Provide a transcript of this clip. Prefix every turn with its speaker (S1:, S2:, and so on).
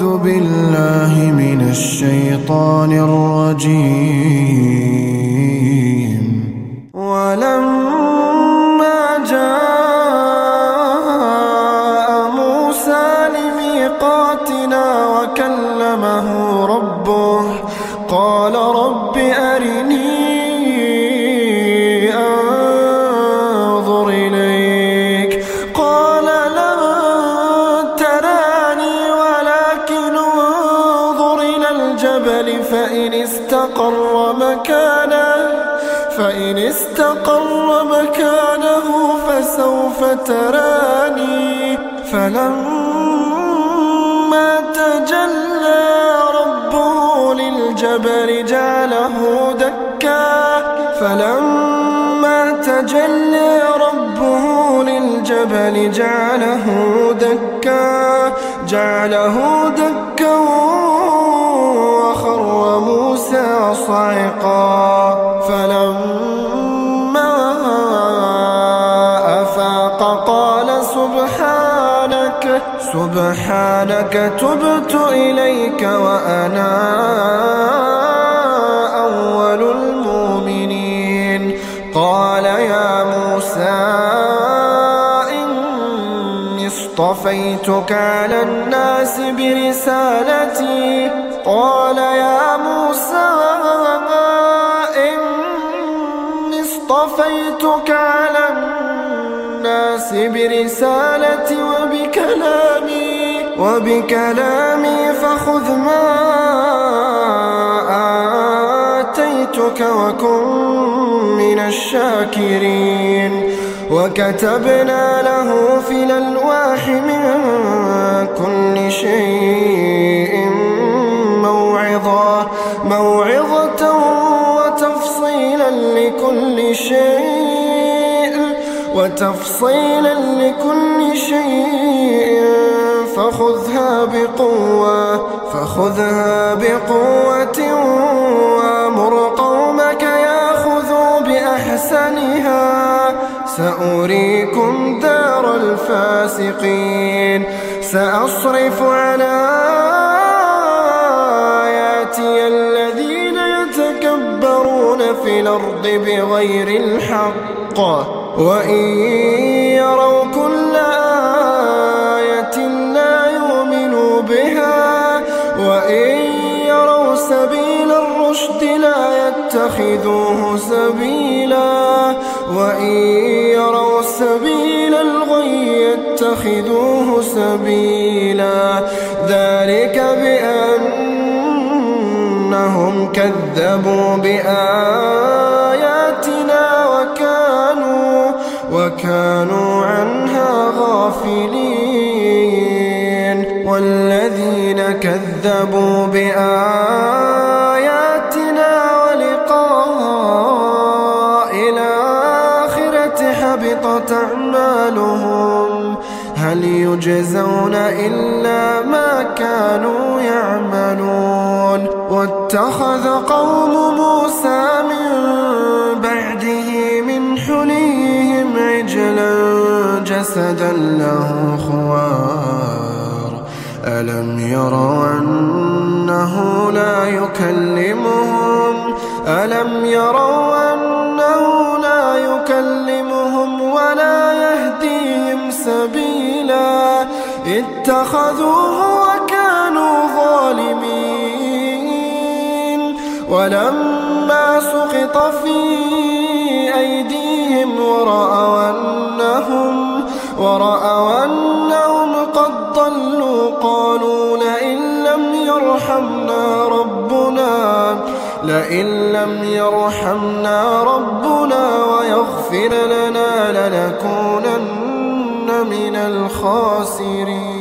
S1: أعوذ بالله من الشيطان الرجيم. ولما جاء موسى لميقاتنا وكلمه ربه قال رب أرني فإن استقر مكانه فإن استقر مكانه فسوف تراني. فلما تجلى ربه للجبل جعله دكا. فلما تجلى ربه للجبل جعله دكا. جعله دكا صعقا. فلما أفاق قال سبحانك سبحانك تبت إليك وأنا أول المؤمنين. قال يا موسى إني اصطفيتك على الناس برسالتي. قال يا برسالتي وبكلامي وبكلامي فخذ ما آتيتك وكن من الشاكرين. وكتبنا له في الألواح من كل شيء موعظة موعظة لكل شيء. وتفصيلا لكل شيء فخذها بقوة فخذها بقوة وامر قومك ياخذوا بأحسنها. سأريكم دار الفاسقين سأصرف على في الأرض بغير الحق. وإن يروا كل آية لا يؤمنوا بها وإن يروا سبيل الرشد لا يتخذوه سبيلا وإن يروا سبيل الغي يتخذوه سبيلا. ذلك بأن أنهم كذبوا بآياتنا. وكانوا عنها غافلين والذين كذبوا بآياتنا ولقاء الآخرة حبطت أعمالهم هل يجزون إلا ما كانوا يعملون واتخذ قوم موسى من جسدا له خوار. ألم يروا أنه لا يكلمهم؟ ألم يروا أنه لا يكلمهم ولا يهديهم سبيلا؟ اتخذوه وكانوا ظالمين. ولما سقط في أيديهم ورأوا أنهم ورأوا أنهم قد ضلوا قالوا لئن لم يرحمنا ربنا لئن لم يرحمنا ربنا ويغفر لنا لنكونن من الخاسرين.